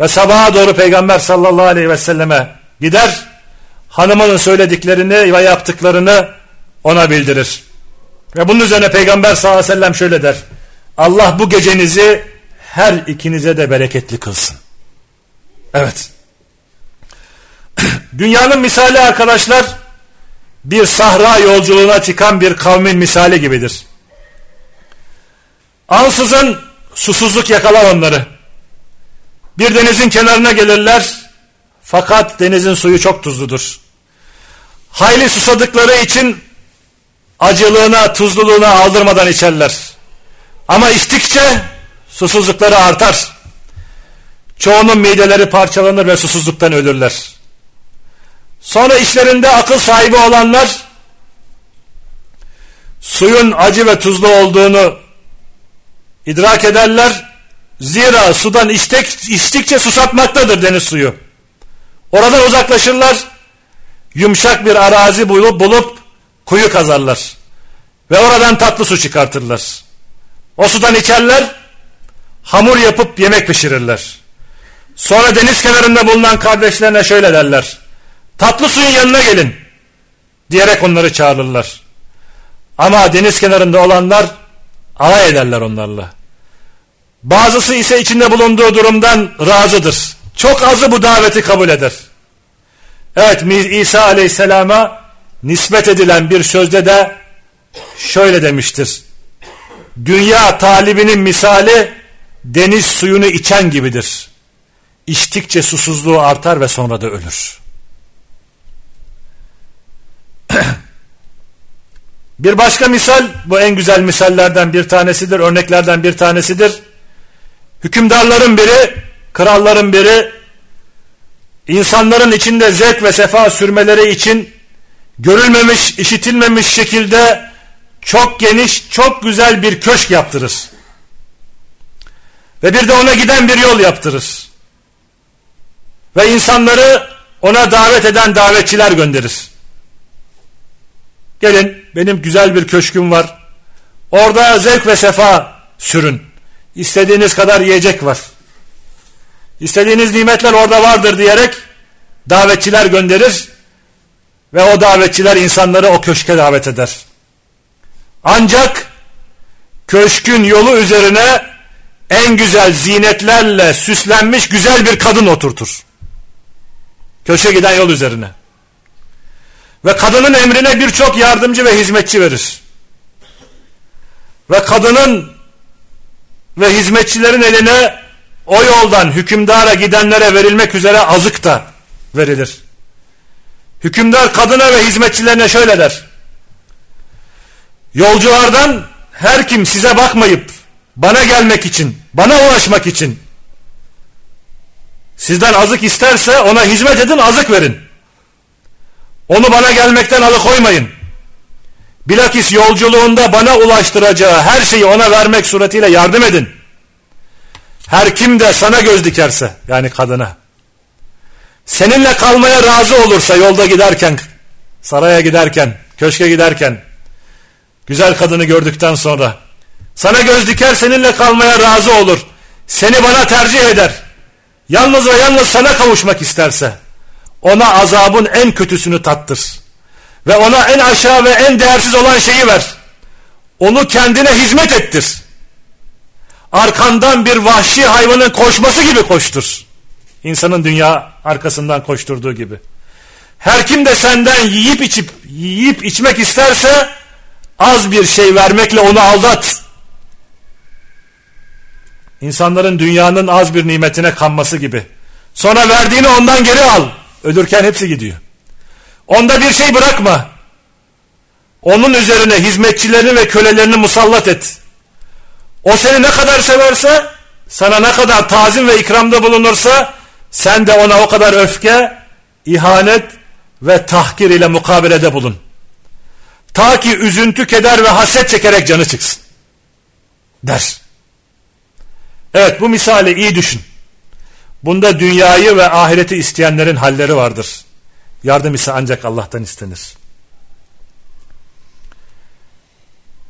Ve sabaha doğru peygamber sallallahu aleyhi ve selleme gider. Hanımının söylediklerini ve yaptıklarını ona bildirir. Ve bunun üzerine peygamber sallallahu aleyhi ve sellem şöyle der. Allah bu gecenizi her ikinize de bereketli kılsın. Evet. Dünyanın misali arkadaşlar bir sahra yolculuğuna çıkan bir kavmin misali gibidir. Ansızın susuzluk yakalar onları. Bir denizin kenarına gelirler fakat denizin suyu çok tuzludur. Hayli susadıkları için acılığına, tuzluluğuna aldırmadan içerler. Ama içtikçe susuzlukları artar. Çoğunun mideleri parçalanır ve susuzluktan ölürler. Sonra işlerinde akıl sahibi olanlar suyun acı ve tuzlu olduğunu idrak ederler. Zira sudan içtik, içtikçe susatmaktadır deniz suyu. Oradan uzaklaşırlar. Yumuşak bir arazi bulup, bulup kuyu kazarlar. Ve oradan tatlı su çıkartırlar. O sudan içerler. Hamur yapıp yemek pişirirler. Sonra deniz kenarında bulunan kardeşlerine şöyle derler. Tatlı suyun yanına gelin. Diyerek onları çağırırlar. Ama deniz kenarında olanlar alay ederler onlarla. Bazısı ise içinde bulunduğu durumdan razıdır. Çok azı bu daveti kabul eder. Evet İsa aleyhisselama nispet edilen bir sözde de şöyle demiştir. Dünya talibinin misali deniz suyunu içen gibidir. İçtikçe susuzluğu artar ve sonra da ölür. bir başka misal bu en güzel misallerden bir tanesidir, örneklerden bir tanesidir. Hükümdarların biri, kralların biri insanların içinde zevk ve sefa sürmeleri için görülmemiş, işitilmemiş şekilde çok geniş, çok güzel bir köşk yaptırır. Ve bir de ona giden bir yol yaptırır. Ve insanları ona davet eden davetçiler gönderir. Gelin benim güzel bir köşküm var. Orada zevk ve sefa sürün. İstediğiniz kadar yiyecek var. İstediğiniz nimetler orada vardır diyerek davetçiler gönderir ve o davetçiler insanları o köşke davet eder. Ancak köşkün yolu üzerine en güzel zinetlerle süslenmiş güzel bir kadın oturtur. Köşke giden yol üzerine. Ve kadının emrine birçok yardımcı ve hizmetçi verir. Ve kadının ve hizmetçilerin eline o yoldan hükümdara gidenlere verilmek üzere azık da verilir. Hükümdar kadına ve hizmetçilerine şöyle der. Yolculardan her kim size bakmayıp bana gelmek için, bana ulaşmak için sizden azık isterse ona hizmet edin, azık verin. Onu bana gelmekten alıkoymayın. Bilakis yolculuğunda bana ulaştıracağı her şeyi ona vermek suretiyle yardım edin. Her kim de sana göz dikerse yani kadına seninle kalmaya razı olursa yolda giderken saraya giderken köşke giderken güzel kadını gördükten sonra sana göz diker seninle kalmaya razı olur seni bana tercih eder yalnız ve yalnız sana kavuşmak isterse ona azabın en kötüsünü tattır ve ona en aşağı ve en değersiz olan şeyi ver onu kendine hizmet ettir arkandan bir vahşi hayvanın koşması gibi koştur. İnsanın dünya arkasından koşturduğu gibi. Her kim de senden yiyip içip yiyip içmek isterse az bir şey vermekle onu aldat. İnsanların dünyanın az bir nimetine kanması gibi. Sonra verdiğini ondan geri al. Ölürken hepsi gidiyor. Onda bir şey bırakma. Onun üzerine hizmetçilerini ve kölelerini musallat et. O seni ne kadar severse, sana ne kadar tazim ve ikramda bulunursa, sen de ona o kadar öfke, ihanet ve tahkir ile mukabelede bulun. Ta ki üzüntü, keder ve haset çekerek canı çıksın. Der. Evet bu misali iyi düşün. Bunda dünyayı ve ahireti isteyenlerin halleri vardır. Yardım ise ancak Allah'tan istenir.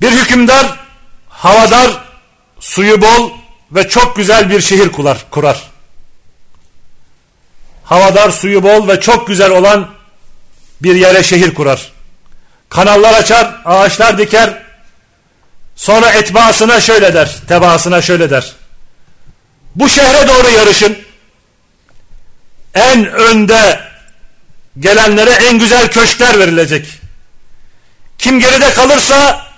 Bir hükümdar havadar suyu bol ve çok güzel bir şehir kurar. kurar. Havadar suyu bol ve çok güzel olan bir yere şehir kurar. Kanallar açar, ağaçlar diker. Sonra etbaasına şöyle der, tebaasına şöyle der. Bu şehre doğru yarışın. En önde gelenlere en güzel köşkler verilecek. Kim geride kalırsa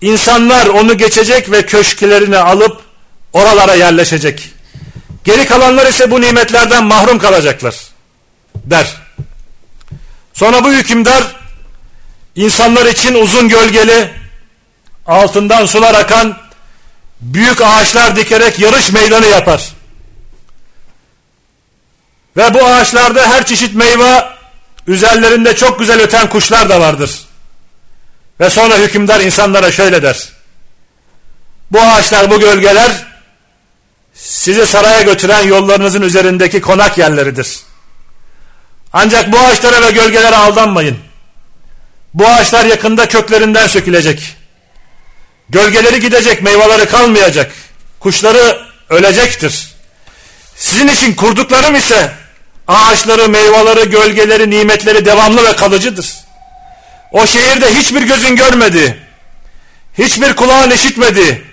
İnsanlar onu geçecek ve köşklerini alıp oralara yerleşecek. Geri kalanlar ise bu nimetlerden mahrum kalacaklar der. Sonra bu hükümdar insanlar için uzun gölgeli altından sular akan büyük ağaçlar dikerek yarış meydanı yapar. Ve bu ağaçlarda her çeşit meyve üzerlerinde çok güzel öten kuşlar da vardır. Ve sonra hükümdar insanlara şöyle der. Bu ağaçlar, bu gölgeler sizi saraya götüren yollarınızın üzerindeki konak yerleridir. Ancak bu ağaçlara ve gölgelere aldanmayın. Bu ağaçlar yakında köklerinden sökülecek. Gölgeleri gidecek, meyveleri kalmayacak. Kuşları ölecektir. Sizin için kurduklarım ise ağaçları, meyveleri, gölgeleri, nimetleri devamlı ve kalıcıdır. O şehirde hiçbir gözün görmedi. Hiçbir kulağın işitmedi.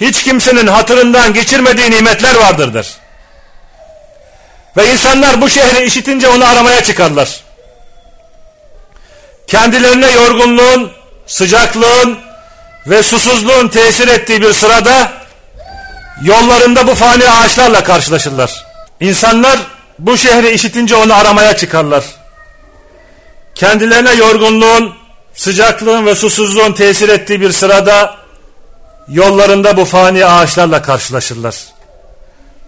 Hiç kimsenin hatırından geçirmediği nimetler vardırdır. Ve insanlar bu şehri işitince onu aramaya çıkarlar. Kendilerine yorgunluğun, sıcaklığın ve susuzluğun tesir ettiği bir sırada yollarında bu fani ağaçlarla karşılaşırlar. İnsanlar bu şehri işitince onu aramaya çıkarlar kendilerine yorgunluğun, sıcaklığın ve susuzluğun tesir ettiği bir sırada yollarında bu fani ağaçlarla karşılaşırlar.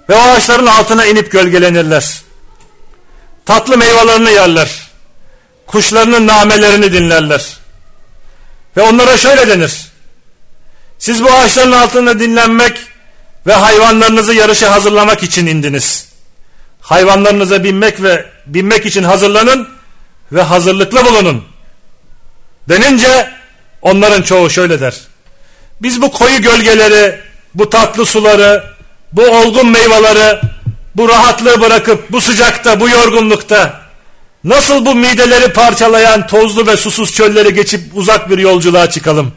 Ve o ağaçların altına inip gölgelenirler. Tatlı meyvelerini yerler. Kuşlarının namelerini dinlerler. Ve onlara şöyle denir. Siz bu ağaçların altında dinlenmek ve hayvanlarınızı yarışa hazırlamak için indiniz. Hayvanlarınıza binmek ve binmek için hazırlanın ve hazırlıklı bulunun. Denince onların çoğu şöyle der. Biz bu koyu gölgeleri, bu tatlı suları, bu olgun meyveleri, bu rahatlığı bırakıp bu sıcakta, bu yorgunlukta nasıl bu mideleri parçalayan tozlu ve susuz çölleri geçip uzak bir yolculuğa çıkalım?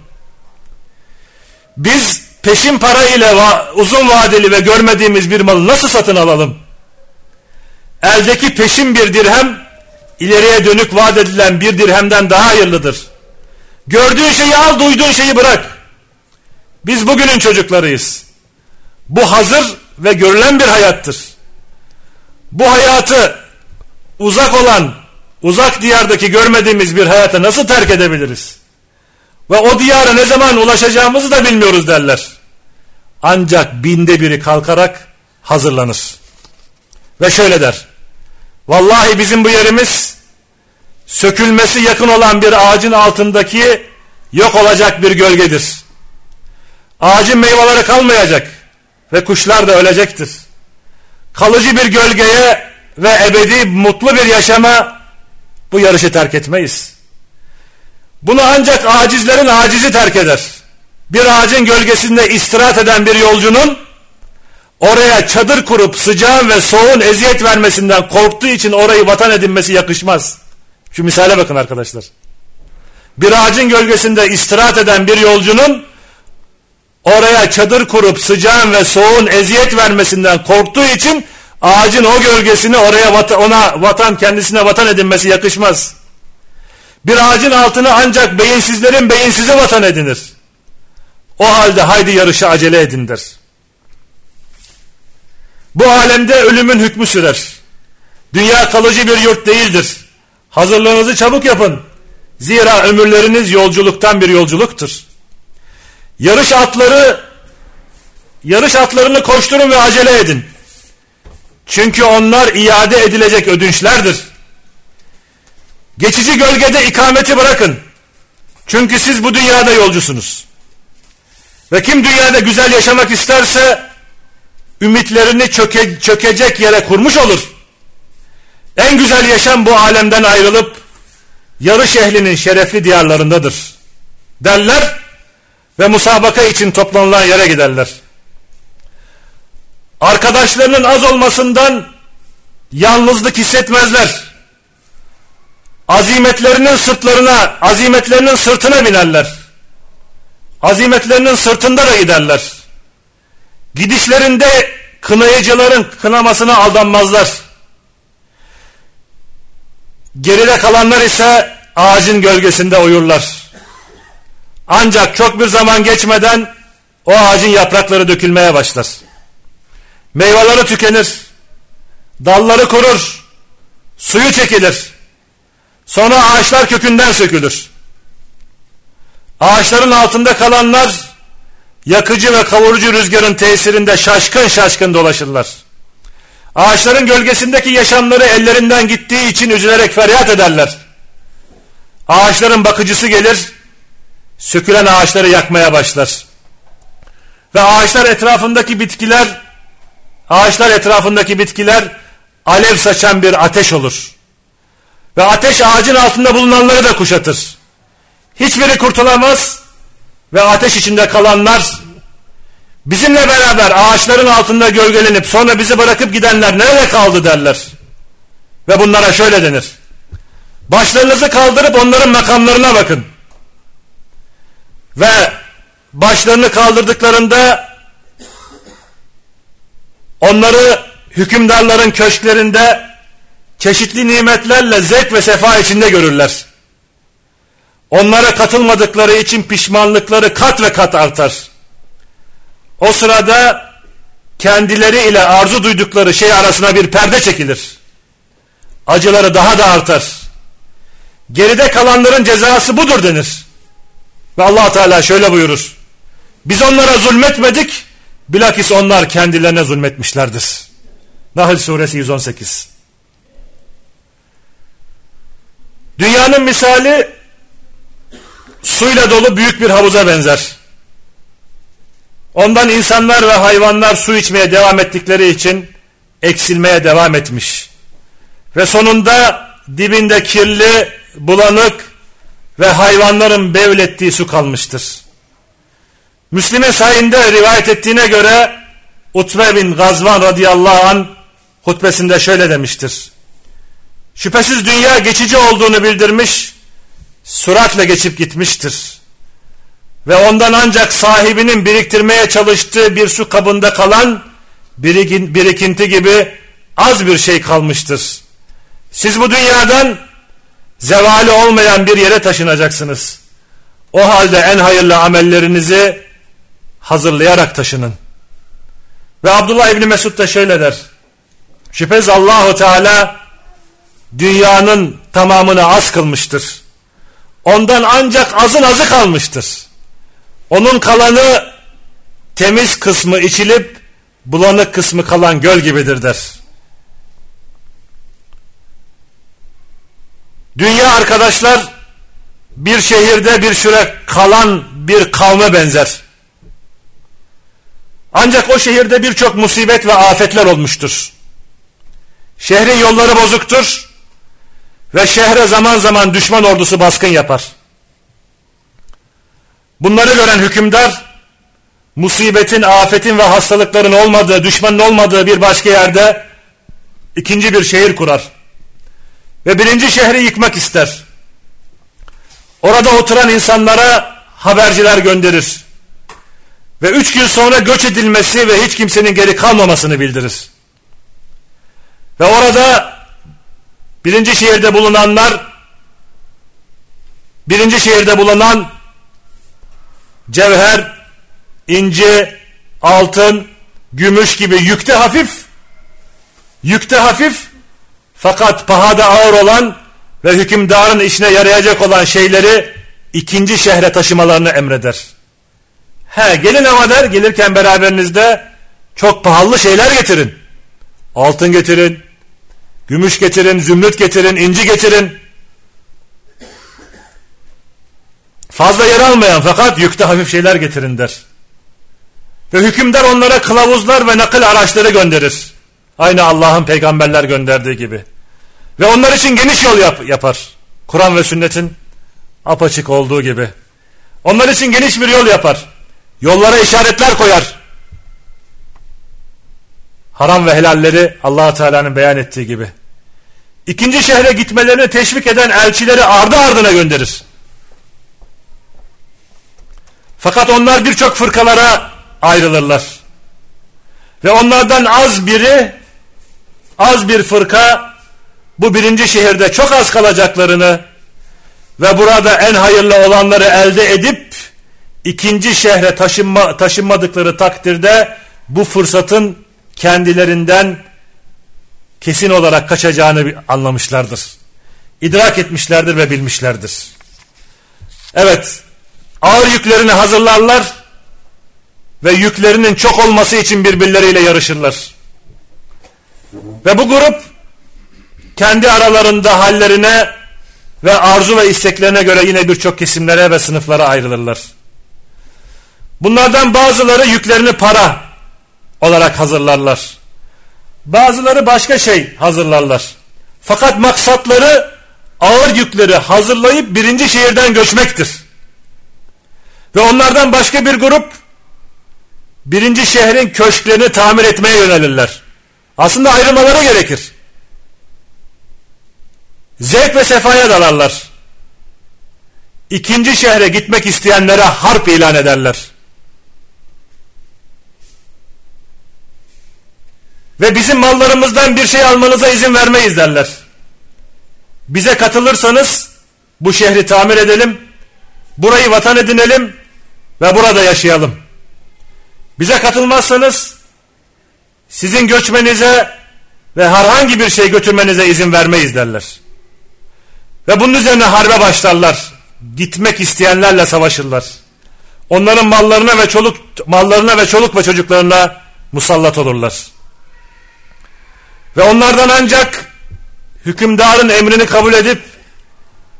Biz peşin para ile uzun vadeli ve görmediğimiz bir malı nasıl satın alalım? Eldeki peşin bir dirhem ileriye dönük vaat edilen bir dirhemden daha hayırlıdır. Gördüğün şeyi al, duyduğun şeyi bırak. Biz bugünün çocuklarıyız. Bu hazır ve görülen bir hayattır. Bu hayatı uzak olan, uzak diyardaki görmediğimiz bir hayata nasıl terk edebiliriz? Ve o diyara ne zaman ulaşacağımızı da bilmiyoruz derler. Ancak binde biri kalkarak hazırlanır. Ve şöyle der. Vallahi bizim bu yerimiz sökülmesi yakın olan bir ağacın altındaki yok olacak bir gölgedir. Ağacın meyveleri kalmayacak ve kuşlar da ölecektir. Kalıcı bir gölgeye ve ebedi mutlu bir yaşama bu yarışı terk etmeyiz. Bunu ancak acizlerin acizi terk eder. Bir ağacın gölgesinde istirahat eden bir yolcunun oraya çadır kurup sıcağın ve soğuğun eziyet vermesinden korktuğu için orayı vatan edinmesi yakışmaz. Şu misale bakın arkadaşlar. Bir ağacın gölgesinde istirahat eden bir yolcunun oraya çadır kurup sıcağın ve soğuğun eziyet vermesinden korktuğu için ağacın o gölgesini oraya vata, ona vatan kendisine vatan edinmesi yakışmaz. Bir ağacın altını ancak beyinsizlerin beyinsizi vatan edinir. O halde haydi yarışı acele edindir. Bu alemde ölümün hükmü sürer. Dünya kalıcı bir yurt değildir. Hazırlığınızı çabuk yapın. Zira ömürleriniz yolculuktan bir yolculuktur. Yarış atları yarış atlarını koşturun ve acele edin. Çünkü onlar iade edilecek ödünçlerdir. Geçici gölgede ikameti bırakın. Çünkü siz bu dünyada yolcusunuz. Ve kim dünyada güzel yaşamak isterse ümitlerini çöke, çökecek yere kurmuş olur. En güzel yaşam bu alemden ayrılıp yarış ehlinin şerefli diyarlarındadır. Derler ve musabaka için toplanılan yere giderler. Arkadaşlarının az olmasından yalnızlık hissetmezler. Azimetlerinin sırtlarına, azimetlerinin sırtına binerler. Azimetlerinin sırtında da giderler. Gidişlerinde kınayıcıların kınamasına aldanmazlar. Geride kalanlar ise ağacın gölgesinde uyurlar. Ancak çok bir zaman geçmeden o ağacın yaprakları dökülmeye başlar. Meyveleri tükenir. Dalları kurur. Suyu çekilir. Sonra ağaçlar kökünden sökülür. Ağaçların altında kalanlar yakıcı ve kavurucu rüzgarın tesirinde şaşkın şaşkın dolaşırlar. Ağaçların gölgesindeki yaşamları ellerinden gittiği için üzülerek feryat ederler. Ağaçların bakıcısı gelir, sökülen ağaçları yakmaya başlar. Ve ağaçlar etrafındaki bitkiler, ağaçlar etrafındaki bitkiler alev saçan bir ateş olur. Ve ateş ağacın altında bulunanları da kuşatır. Hiçbiri kurtulamaz ve ateş içinde kalanlar bizimle beraber ağaçların altında gölgelenip sonra bizi bırakıp gidenler nerede kaldı derler. Ve bunlara şöyle denir. Başlarınızı kaldırıp onların makamlarına bakın. Ve başlarını kaldırdıklarında onları hükümdarların köşklerinde çeşitli nimetlerle zevk ve sefa içinde görürler. Onlara katılmadıkları için pişmanlıkları kat ve kat artar. O sırada kendileri ile arzu duydukları şey arasına bir perde çekilir. Acıları daha da artar. Geride kalanların cezası budur denir. Ve allah Teala şöyle buyurur. Biz onlara zulmetmedik, bilakis onlar kendilerine zulmetmişlerdir. Nahl suresi 118 Dünyanın misali suyla dolu büyük bir havuza benzer. Ondan insanlar ve hayvanlar su içmeye devam ettikleri için eksilmeye devam etmiş. Ve sonunda dibinde kirli, bulanık ve hayvanların bevlettiği su kalmıştır. Müslim'in sayında rivayet ettiğine göre Utbe bin Gazvan radıyallahu an hutbesinde şöyle demiştir. Şüphesiz dünya geçici olduğunu bildirmiş, süratle geçip gitmiştir. Ve ondan ancak sahibinin biriktirmeye çalıştığı bir su kabında kalan birikinti gibi az bir şey kalmıştır. Siz bu dünyadan zevali olmayan bir yere taşınacaksınız. O halde en hayırlı amellerinizi hazırlayarak taşının. Ve Abdullah İbni Mesud da şöyle der. Şüphesiz Allahu Teala dünyanın tamamını az kılmıştır. Ondan ancak azın azı kalmıştır. Onun kalanı temiz kısmı içilip bulanık kısmı kalan göl gibidir der. Dünya arkadaşlar bir şehirde bir süre kalan bir kavme benzer. Ancak o şehirde birçok musibet ve afetler olmuştur. Şehrin yolları bozuktur ve şehre zaman zaman düşman ordusu baskın yapar. Bunları gören hükümdar musibetin, afetin ve hastalıkların olmadığı, düşmanın olmadığı bir başka yerde ikinci bir şehir kurar. Ve birinci şehri yıkmak ister. Orada oturan insanlara haberciler gönderir. Ve üç gün sonra göç edilmesi ve hiç kimsenin geri kalmamasını bildirir. Ve orada birinci şehirde bulunanlar birinci şehirde bulunan cevher, inci, altın, gümüş gibi yükte hafif yükte hafif fakat pahada ağır olan ve hükümdarın işine yarayacak olan şeyleri ikinci şehre taşımalarını emreder. He gelin ama der gelirken beraberinizde çok pahalı şeyler getirin. Altın getirin, gümüş getirin, zümrüt getirin, inci getirin. Fazla yer almayan fakat yükte hafif şeyler getirin der. Ve hükümdar onlara kılavuzlar ve nakil araçları gönderir. Aynı Allah'ın peygamberler gönderdiği gibi. Ve onlar için geniş yol yap yapar. Kur'an ve sünnetin apaçık olduğu gibi. Onlar için geniş bir yol yapar. Yollara işaretler koyar. Haram ve helalleri allah Teala'nın beyan ettiği gibi. İkinci şehre gitmelerini teşvik eden elçileri ardı ardına gönderir. Fakat onlar birçok fırkalara ayrılırlar. Ve onlardan az biri, az bir fırka bu birinci şehirde çok az kalacaklarını ve burada en hayırlı olanları elde edip ikinci şehre taşınma, taşınmadıkları takdirde bu fırsatın kendilerinden kesin olarak kaçacağını anlamışlardır. İdrak etmişlerdir ve bilmişlerdir. Evet, ağır yüklerini hazırlarlar ve yüklerinin çok olması için birbirleriyle yarışırlar. Ve bu grup kendi aralarında hallerine ve arzu ve isteklerine göre yine birçok kesimlere ve sınıflara ayrılırlar. Bunlardan bazıları yüklerini para olarak hazırlarlar. Bazıları başka şey hazırlarlar. Fakat maksatları ağır yükleri hazırlayıp birinci şehirden göçmektir. Ve onlardan başka bir grup birinci şehrin köşklerini tamir etmeye yönelirler. Aslında ayrılmaları gerekir. Zevk ve sefaya dalarlar. İkinci şehre gitmek isteyenlere harp ilan ederler. Ve bizim mallarımızdan bir şey almanıza izin vermeyiz derler. Bize katılırsanız bu şehri tamir edelim, burayı vatan edinelim ve burada yaşayalım. Bize katılmazsanız sizin göçmenize ve herhangi bir şey götürmenize izin vermeyiz derler. Ve bunun üzerine harbe başlarlar. Gitmek isteyenlerle savaşırlar. Onların mallarına ve çoluk mallarına ve çoluk ve çocuklarına musallat olurlar. Ve onlardan ancak hükümdarın emrini kabul edip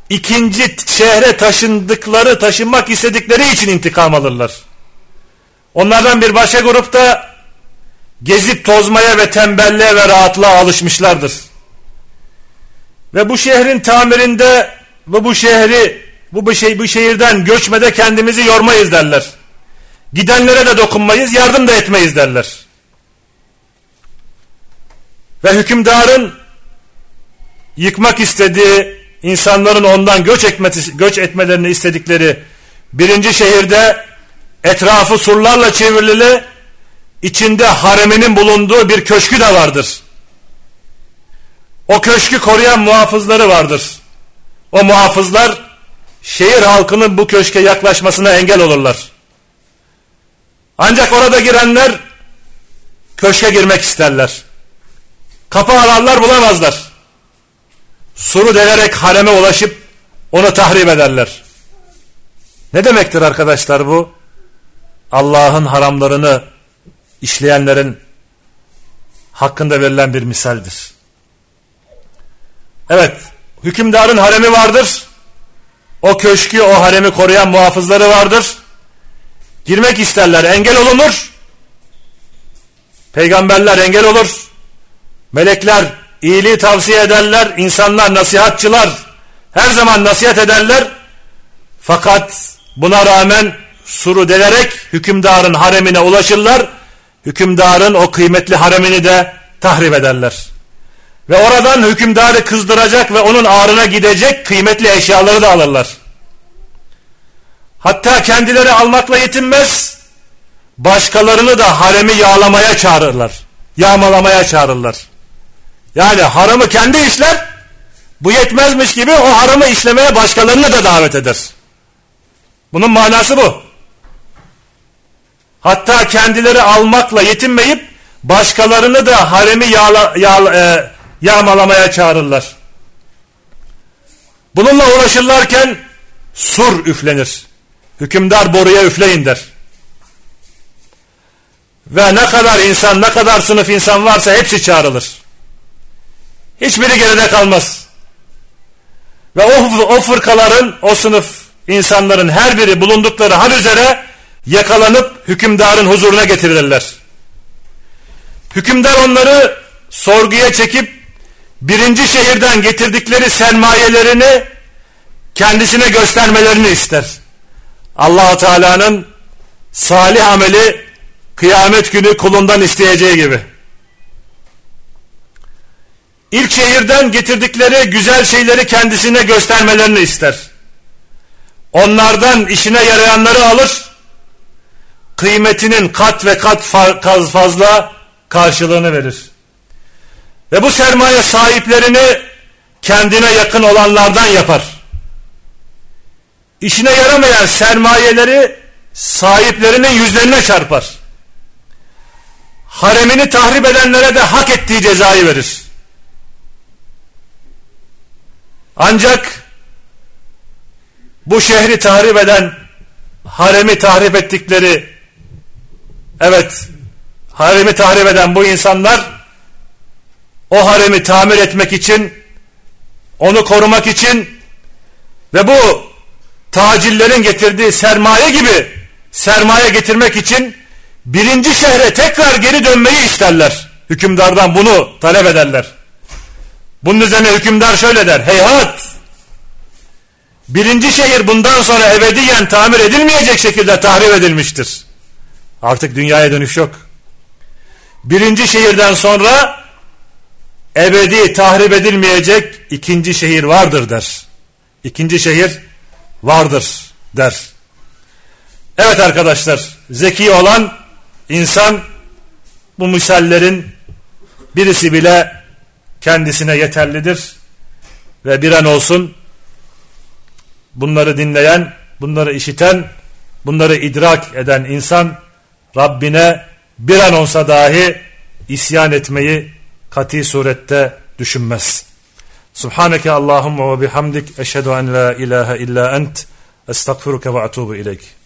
ikinci şehre taşındıkları, taşınmak istedikleri için intikam alırlar. Onlardan bir başka grupta gezip tozmaya ve tembelliğe ve rahatlığa alışmışlardır. Ve bu şehrin tamirinde ve bu şehri bu, bu, şey, bu şehirden göçmede kendimizi yormayız derler. Gidenlere de dokunmayız, yardım da etmeyiz derler. Ve hükümdarın yıkmak istediği, insanların ondan göç, etmesi, göç etmelerini istedikleri birinci şehirde etrafı surlarla çevrili, içinde hareminin bulunduğu bir köşkü de vardır. O köşkü koruyan muhafızları vardır. O muhafızlar şehir halkının bu köşke yaklaşmasına engel olurlar. Ancak orada girenler köşke girmek isterler. Kapı ararlar bulamazlar. Suru delerek hareme ulaşıp onu tahrip ederler. Ne demektir arkadaşlar bu? Allah'ın haramlarını işleyenlerin hakkında verilen bir misaldir. Evet, hükümdarın haremi vardır. O köşkü, o haremi koruyan muhafızları vardır. Girmek isterler, engel olunur. Peygamberler engel olur. Melekler iyiliği tavsiye ederler. insanlar nasihatçılar her zaman nasihat ederler. Fakat buna rağmen suru delerek hükümdarın haremine ulaşırlar. Hükümdarın o kıymetli haremini de tahrip ederler. Ve oradan hükümdarı kızdıracak ve onun ağrına gidecek kıymetli eşyaları da alırlar. Hatta kendileri almakla yetinmez, başkalarını da haremi yağlamaya çağırırlar. Yağmalamaya çağırırlar. Yani haramı kendi işler, bu yetmezmiş gibi o haramı işlemeye başkalarını da davet eder. Bunun manası bu. Hatta kendileri almakla yetinmeyip başkalarını da haremi yağla, yağla, e, yağmalamaya çağırırlar. Bununla uğraşırlarken sur üflenir. Hükümdar boruya üfleyin der. Ve ne kadar insan, ne kadar sınıf insan varsa hepsi çağrılır. Hiçbiri geride kalmaz. Ve o, o fırkaların, o sınıf insanların her biri bulundukları hal üzere yakalanıp hükümdarın huzuruna getirilirler. Hükümdar onları sorguya çekip birinci şehirden getirdikleri sermayelerini kendisine göstermelerini ister. allah Teala'nın salih ameli kıyamet günü kulundan isteyeceği gibi. İlk şehirden getirdikleri güzel şeyleri kendisine göstermelerini ister. Onlardan işine yarayanları alır, kıymetinin kat ve kat fazla karşılığını verir. Ve bu sermaye sahiplerini kendine yakın olanlardan yapar. İşine yaramayan sermayeleri sahiplerinin yüzlerine çarpar. Haremini tahrip edenlere de hak ettiği cezayı verir. Ancak bu şehri tahrip eden haremi tahrip ettikleri evet haremi tahrip eden bu insanlar o haremi tamir etmek için onu korumak için ve bu tacillerin getirdiği sermaye gibi sermaye getirmek için birinci şehre tekrar geri dönmeyi isterler. Hükümdardan bunu talep ederler. Bunun üzerine hükümdar şöyle der. Heyhat! Birinci şehir bundan sonra ebediyen tamir edilmeyecek şekilde tahrip edilmiştir. Artık dünyaya dönüş yok. Birinci şehirden sonra ebedi tahrip edilmeyecek ikinci şehir vardır der. İkinci şehir vardır der. Evet arkadaşlar zeki olan insan bu misallerin birisi bile kendisine yeterlidir ve bir an olsun bunları dinleyen, bunları işiten, bunları idrak eden insan Rabbine bir an olsa dahi isyan etmeyi kati surette düşünmez. Subhaneke Allahumma ve bihamdik eşhedü en la ilahe illa ent estağfiruke ve atubu ileyk.